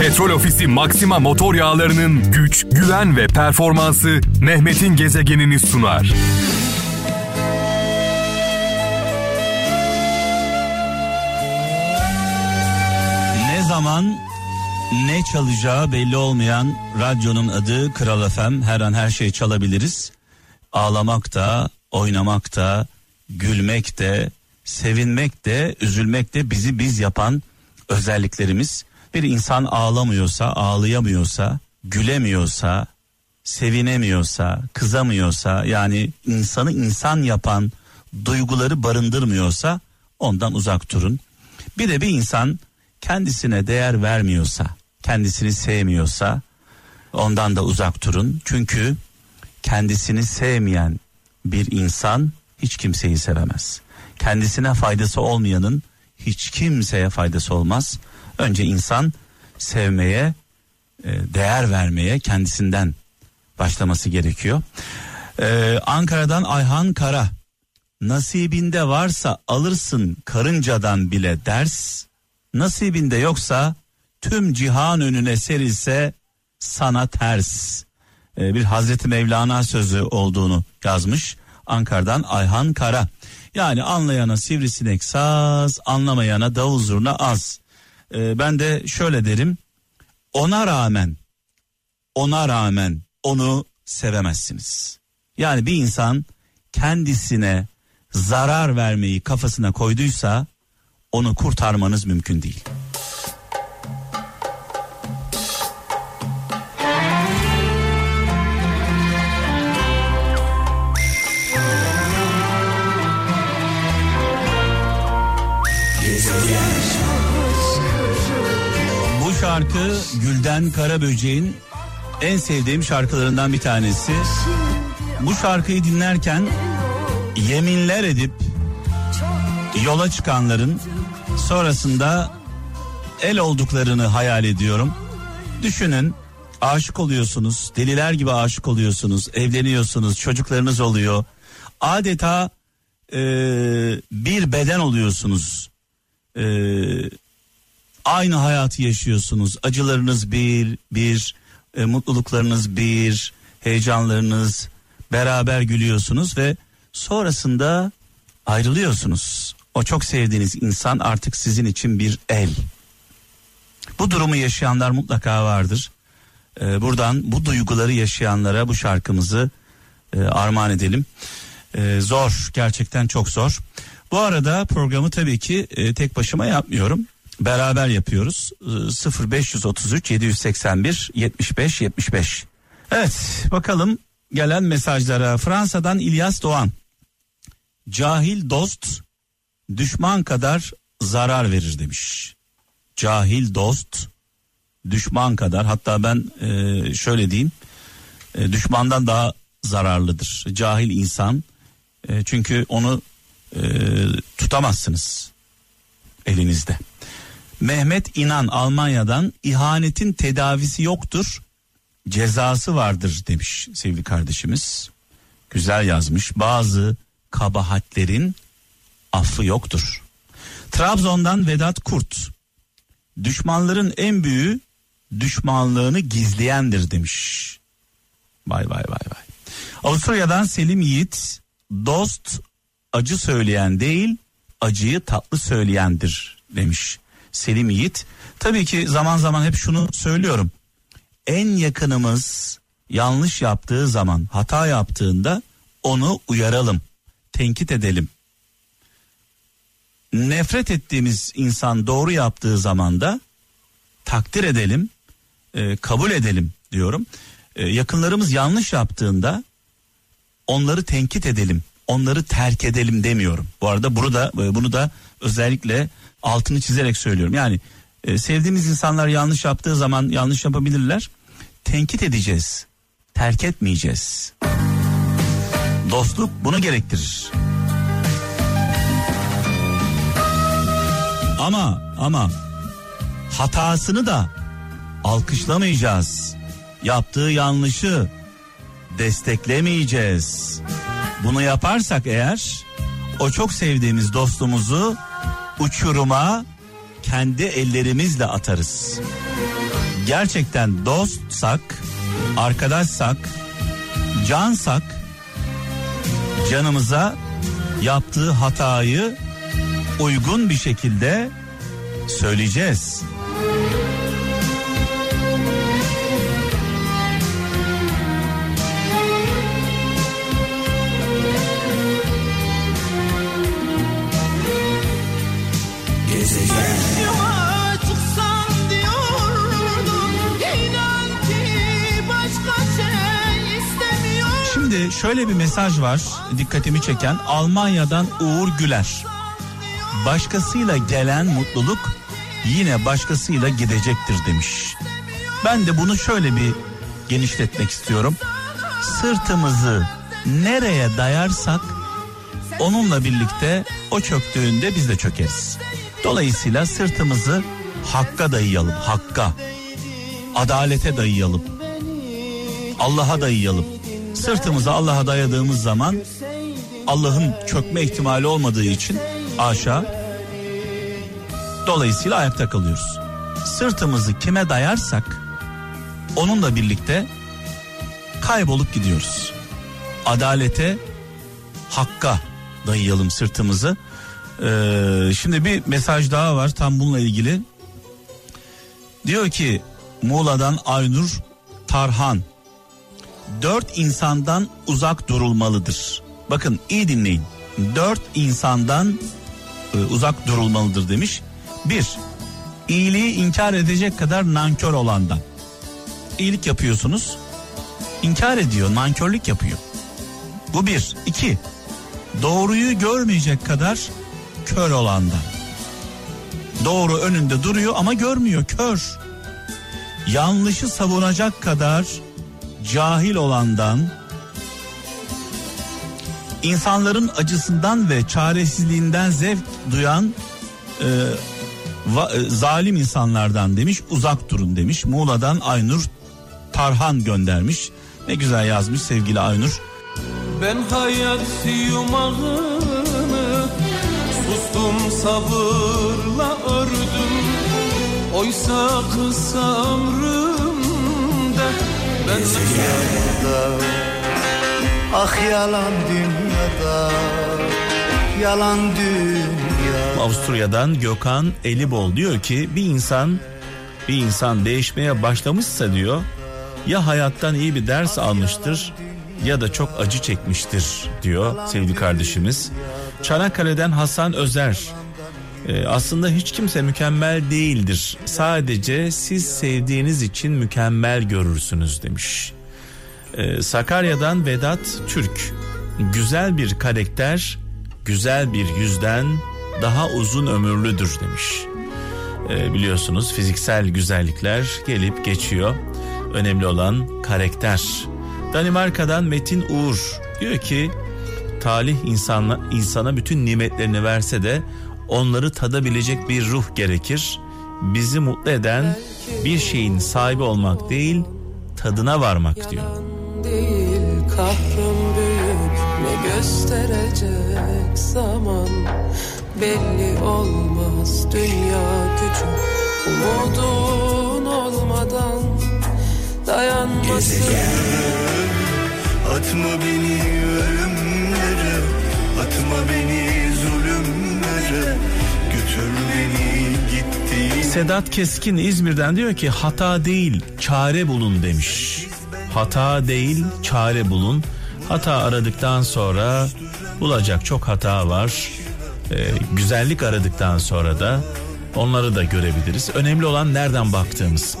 Petrol Ofisi Maxima motor yağlarının güç, güven ve performansı Mehmet'in gezegenini sunar. Ne zaman ne çalacağı belli olmayan radyonun adı Kral FM. Her an her şey çalabiliriz. Ağlamak da, oynamak da, gülmek de, sevinmek de, üzülmek de bizi biz yapan özelliklerimiz. Bir insan ağlamıyorsa, ağlayamıyorsa, gülemiyorsa, sevinemiyorsa, kızamıyorsa yani insanı insan yapan duyguları barındırmıyorsa ondan uzak durun. Bir de bir insan kendisine değer vermiyorsa, kendisini sevmiyorsa ondan da uzak durun. Çünkü kendisini sevmeyen bir insan hiç kimseyi sevemez. Kendisine faydası olmayanın hiç kimseye faydası olmaz. Önce insan sevmeye, e, değer vermeye kendisinden başlaması gerekiyor. Ee, Ankara'dan Ayhan Kara. Nasibinde varsa alırsın karıncadan bile ders. Nasibinde yoksa tüm cihan önüne serilse sana ters. Ee, bir Hazreti Mevlana sözü olduğunu yazmış. Ankara'dan Ayhan Kara. Yani anlayana sivrisinek saz, anlamayana davul zurna az. Ee, ben de şöyle derim. Ona rağmen, ona rağmen onu sevemezsiniz. Yani bir insan kendisine zarar vermeyi kafasına koyduysa onu kurtarmanız mümkün değil. Şarkı Gülden Karaböcek'in en sevdiğim şarkılarından bir tanesi. Bu şarkıyı dinlerken yeminler edip yola çıkanların sonrasında el olduklarını hayal ediyorum. Düşünün aşık oluyorsunuz, deliler gibi aşık oluyorsunuz, evleniyorsunuz, çocuklarınız oluyor. Adeta e, bir beden oluyorsunuz. E, aynı hayatı yaşıyorsunuz. Acılarınız bir, bir, e, mutluluklarınız bir, heyecanlarınız beraber gülüyorsunuz ve sonrasında ayrılıyorsunuz. O çok sevdiğiniz insan artık sizin için bir el. Bu durumu yaşayanlar mutlaka vardır. Ee, buradan bu duyguları yaşayanlara bu şarkımızı e, armağan edelim. Ee, zor, gerçekten çok zor. Bu arada programı tabii ki e, tek başıma yapmıyorum. Beraber yapıyoruz. E, 0533 781 75 75. Evet, bakalım gelen mesajlara. Fransa'dan İlyas Doğan. Cahil dost düşman kadar zarar verir demiş. Cahil dost düşman kadar hatta ben e, şöyle diyeyim e, düşmandan daha zararlıdır. Cahil insan e, çünkü onu e, tutamazsınız elinizde. Mehmet İnan Almanya'dan ihanetin tedavisi yoktur cezası vardır demiş sevgili kardeşimiz. Güzel yazmış. Bazı kabahatlerin affı yoktur. Trabzon'dan Vedat Kurt. Düşmanların en büyüğü düşmanlığını gizleyendir demiş. Vay vay vay vay. Avusturya'dan Selim Yiğit. Dost acı söyleyen değil acıyı tatlı söyleyendir demiş. Selim Yiğit. Tabii ki zaman zaman hep şunu söylüyorum. En yakınımız yanlış yaptığı zaman hata yaptığında onu uyaralım, tenkit edelim. Nefret ettiğimiz insan doğru yaptığı zaman da takdir edelim, e, kabul edelim diyorum. E, yakınlarımız yanlış yaptığında onları tenkit edelim, onları terk edelim demiyorum. Bu arada burada e, bunu da özellikle altını çizerek söylüyorum. Yani e, sevdiğimiz insanlar yanlış yaptığı zaman yanlış yapabilirler. Tenkit edeceğiz. Terk etmeyeceğiz. Dostluk bunu gerektirir. Ama ama hatasını da alkışlamayacağız. Yaptığı yanlışı desteklemeyeceğiz. Bunu yaparsak eğer o çok sevdiğimiz dostumuzu uçuruma kendi ellerimizle atarız. Gerçekten dostsak, arkadaşsak, cansak canımıza yaptığı hatayı uygun bir şekilde söyleyeceğiz. Şimdi şöyle bir mesaj var dikkatimi çeken Almanya'dan Uğur Güler. Başkasıyla gelen mutluluk yine başkasıyla gidecektir demiş. Ben de bunu şöyle bir genişletmek istiyorum. Sırtımızı nereye dayarsak onunla birlikte o çöktüğünde biz de çökeriz. Dolayısıyla sırtımızı hakka dayayalım, hakka. Adalete dayayalım. Allah'a dayayalım. Sırtımızı Allah'a dayadığımız zaman Allah'ın çökme ihtimali olmadığı için aşağı dolayısıyla ayakta kalıyoruz. Sırtımızı kime dayarsak onunla birlikte kaybolup gidiyoruz. Adalete, hakka dayayalım sırtımızı. Ee, şimdi bir mesaj daha var tam bununla ilgili. Diyor ki Muğla'dan Aynur Tarhan dört insandan uzak durulmalıdır. Bakın iyi dinleyin. Dört insandan e, uzak durulmalıdır demiş. Bir, iyiliği inkar edecek kadar nankör olandan. İyilik yapıyorsunuz, inkar ediyor, nankörlük yapıyor. Bu bir. iki, doğruyu görmeyecek kadar kör olandan. Doğru önünde duruyor ama görmüyor, kör. Yanlışı savunacak kadar cahil olandan, insanların acısından ve çaresizliğinden zevk duyan e, va, e, zalim insanlardan demiş uzak durun demiş. Muğla'dan Aynur Tarhan göndermiş. Ne güzel yazmış sevgili Aynur. Ben hayat yumağını sustum sabırla ördüm. Oysa kısa ömrümde ben Dünyada Ah yalan dünyada Yalan dünya Avusturya'dan Gökhan Elibol diyor ki bir insan bir insan değişmeye başlamışsa diyor ya hayattan iyi bir ders almıştır ya da çok acı çekmiştir diyor sevgili kardeşimiz. Çanakkale'den Hasan Özer ee, aslında hiç kimse mükemmel değildir. Sadece siz sevdiğiniz için mükemmel görürsünüz demiş. Ee, Sakarya'dan Vedat Türk. Güzel bir karakter, güzel bir yüzden daha uzun ömürlüdür demiş. Ee, biliyorsunuz fiziksel güzellikler gelip geçiyor. Önemli olan karakter. Danimarka'dan Metin Uğur diyor ki talih insana, insana bütün nimetlerini verse de onları tadabilecek bir ruh gerekir. Bizi mutlu eden bir şeyin sahibi olmak değil, tadına varmak diyor. değil kahrım büyük ne gösterecek zaman belli olmaz dünya küçük umudun olmadan dayanmasın Atma beni Atma beni zulümlere Götür beni gittiğin Sedat Keskin İzmir'den diyor ki hata değil çare bulun demiş. Hata değil çare bulun. Hata aradıktan sonra bulacak çok hata var. Ee, güzellik aradıktan sonra da onları da görebiliriz. Önemli olan nereden baktığımız.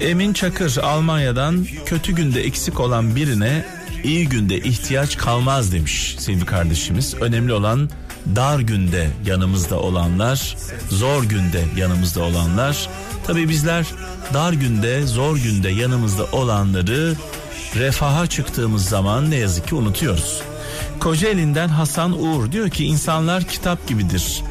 Emin Çakır Almanya'dan kötü günde eksik olan birine iyi günde ihtiyaç kalmaz demiş sevgili kardeşimiz. Önemli olan dar günde yanımızda olanlar, zor günde yanımızda olanlar. Tabii bizler dar günde, zor günde yanımızda olanları refaha çıktığımız zaman ne yazık ki unutuyoruz. Kocaeli'nden Hasan Uğur diyor ki insanlar kitap gibidir.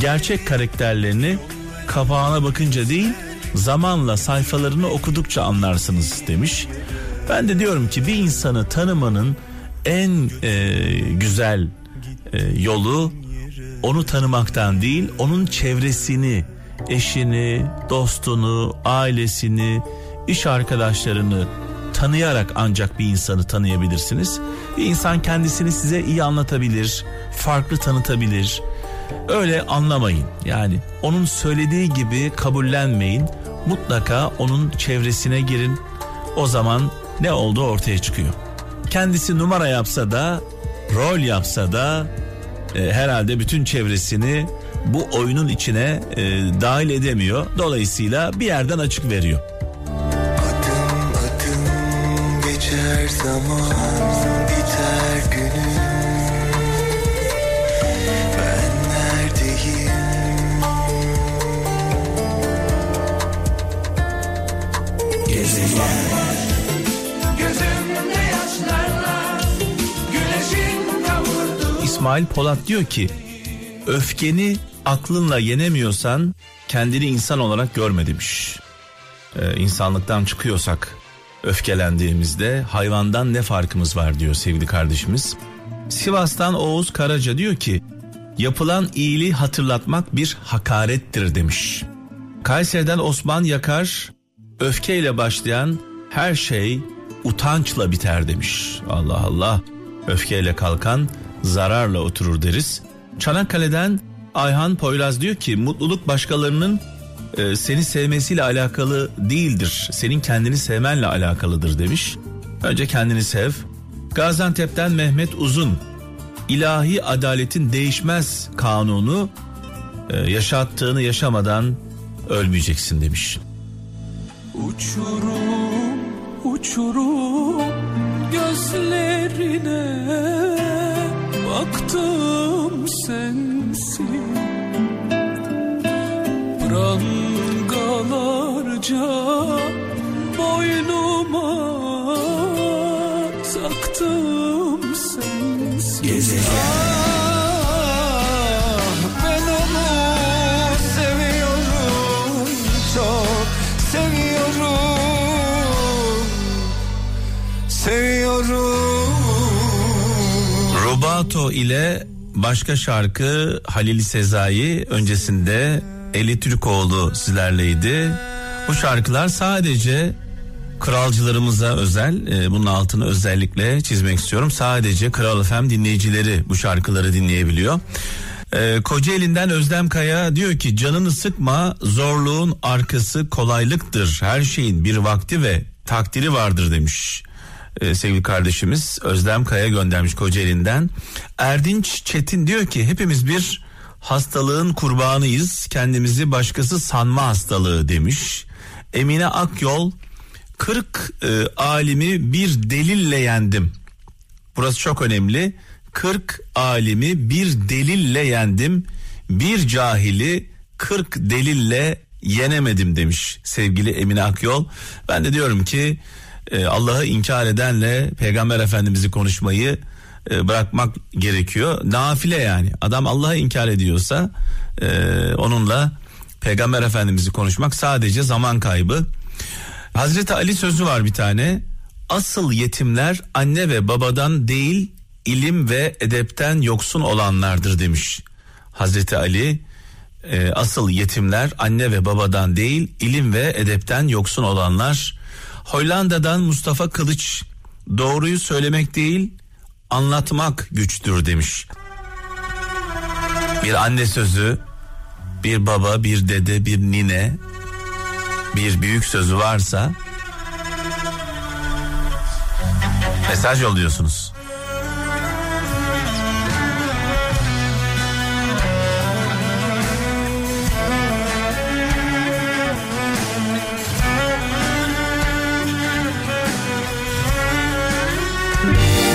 Gerçek karakterlerini kapağına bakınca değil zamanla sayfalarını okudukça anlarsınız demiş. Ben de diyorum ki bir insanı tanımanın en e, güzel e, yolu onu tanımaktan değil onun çevresini eşini, dostunu, ailesini, iş arkadaşlarını tanıyarak ancak bir insanı tanıyabilirsiniz. Bir insan kendisini size iyi anlatabilir, farklı tanıtabilir. Öyle anlamayın. Yani onun söylediği gibi kabullenmeyin. Mutlaka onun çevresine girin. O zaman ne oldu ortaya çıkıyor. Kendisi numara yapsa da, rol yapsa da e, herhalde bütün çevresini bu oyunun içine e, dahil edemiyor. Dolayısıyla bir yerden açık veriyor. Adım adım geçer zaman İsmail Polat diyor ki öfkeni aklınla yenemiyorsan kendini insan olarak görme demiş. Ee, insanlıktan çıkıyorsak öfkelendiğimizde hayvandan ne farkımız var diyor sevgili kardeşimiz. Sivas'tan Oğuz Karaca diyor ki yapılan iyiliği hatırlatmak bir hakarettir demiş. Kayseri'den Osman Yakar öfkeyle başlayan her şey utançla biter demiş. Allah Allah öfkeyle kalkan zararla oturur deriz. Çanakkale'den Ayhan Poyraz diyor ki mutluluk başkalarının e, seni sevmesiyle alakalı değildir. Senin kendini sevmenle alakalıdır demiş. Önce kendini sev. Gaziantep'ten Mehmet Uzun ilahi adaletin değişmez kanunu e, yaşattığını yaşamadan ölmeyeceksin demiş. Uçurum uçurum gözlerine Baktım sensin. Prangalarca İle başka şarkı Halil Sezai öncesinde Eli Türkoğlu sizlerleydi. Bu şarkılar sadece kralcılarımıza özel e, bunun altını özellikle çizmek istiyorum. Sadece Kral FM dinleyicileri bu şarkıları dinleyebiliyor. E, Kocaeli'nden Özlem Kaya diyor ki canını sıkma zorluğun arkası kolaylıktır. Her şeyin bir vakti ve takdiri vardır demiş e, sevgili kardeşimiz Özlem Kaya göndermiş Kocaeli'nden. Erdinç Çetin diyor ki hepimiz bir hastalığın kurbanıyız. Kendimizi başkası sanma hastalığı demiş. Emine Akyol 40 e, alimi bir delille yendim. Burası çok önemli. 40 alimi bir delille yendim. Bir cahili 40 delille yenemedim demiş sevgili Emine Akyol. Ben de diyorum ki e, Allah'ı inkar edenle Peygamber Efendimiz'i konuşmayı e, bırakmak gerekiyor. Nafile yani. Adam Allah'ı inkar ediyorsa e, onunla Peygamber Efendimiz'i konuşmak sadece zaman kaybı. Hazreti Ali sözü var bir tane. Asıl yetimler anne ve babadan değil ilim ve edepten yoksun olanlardır demiş. Hazreti Ali e, asıl yetimler anne ve babadan değil ilim ve edepten yoksun olanlar. Hollanda'dan Mustafa Kılıç doğruyu söylemek değil anlatmak güçtür demiş. Bir anne sözü, bir baba, bir dede, bir nine, bir büyük sözü varsa mesaj yolluyorsunuz.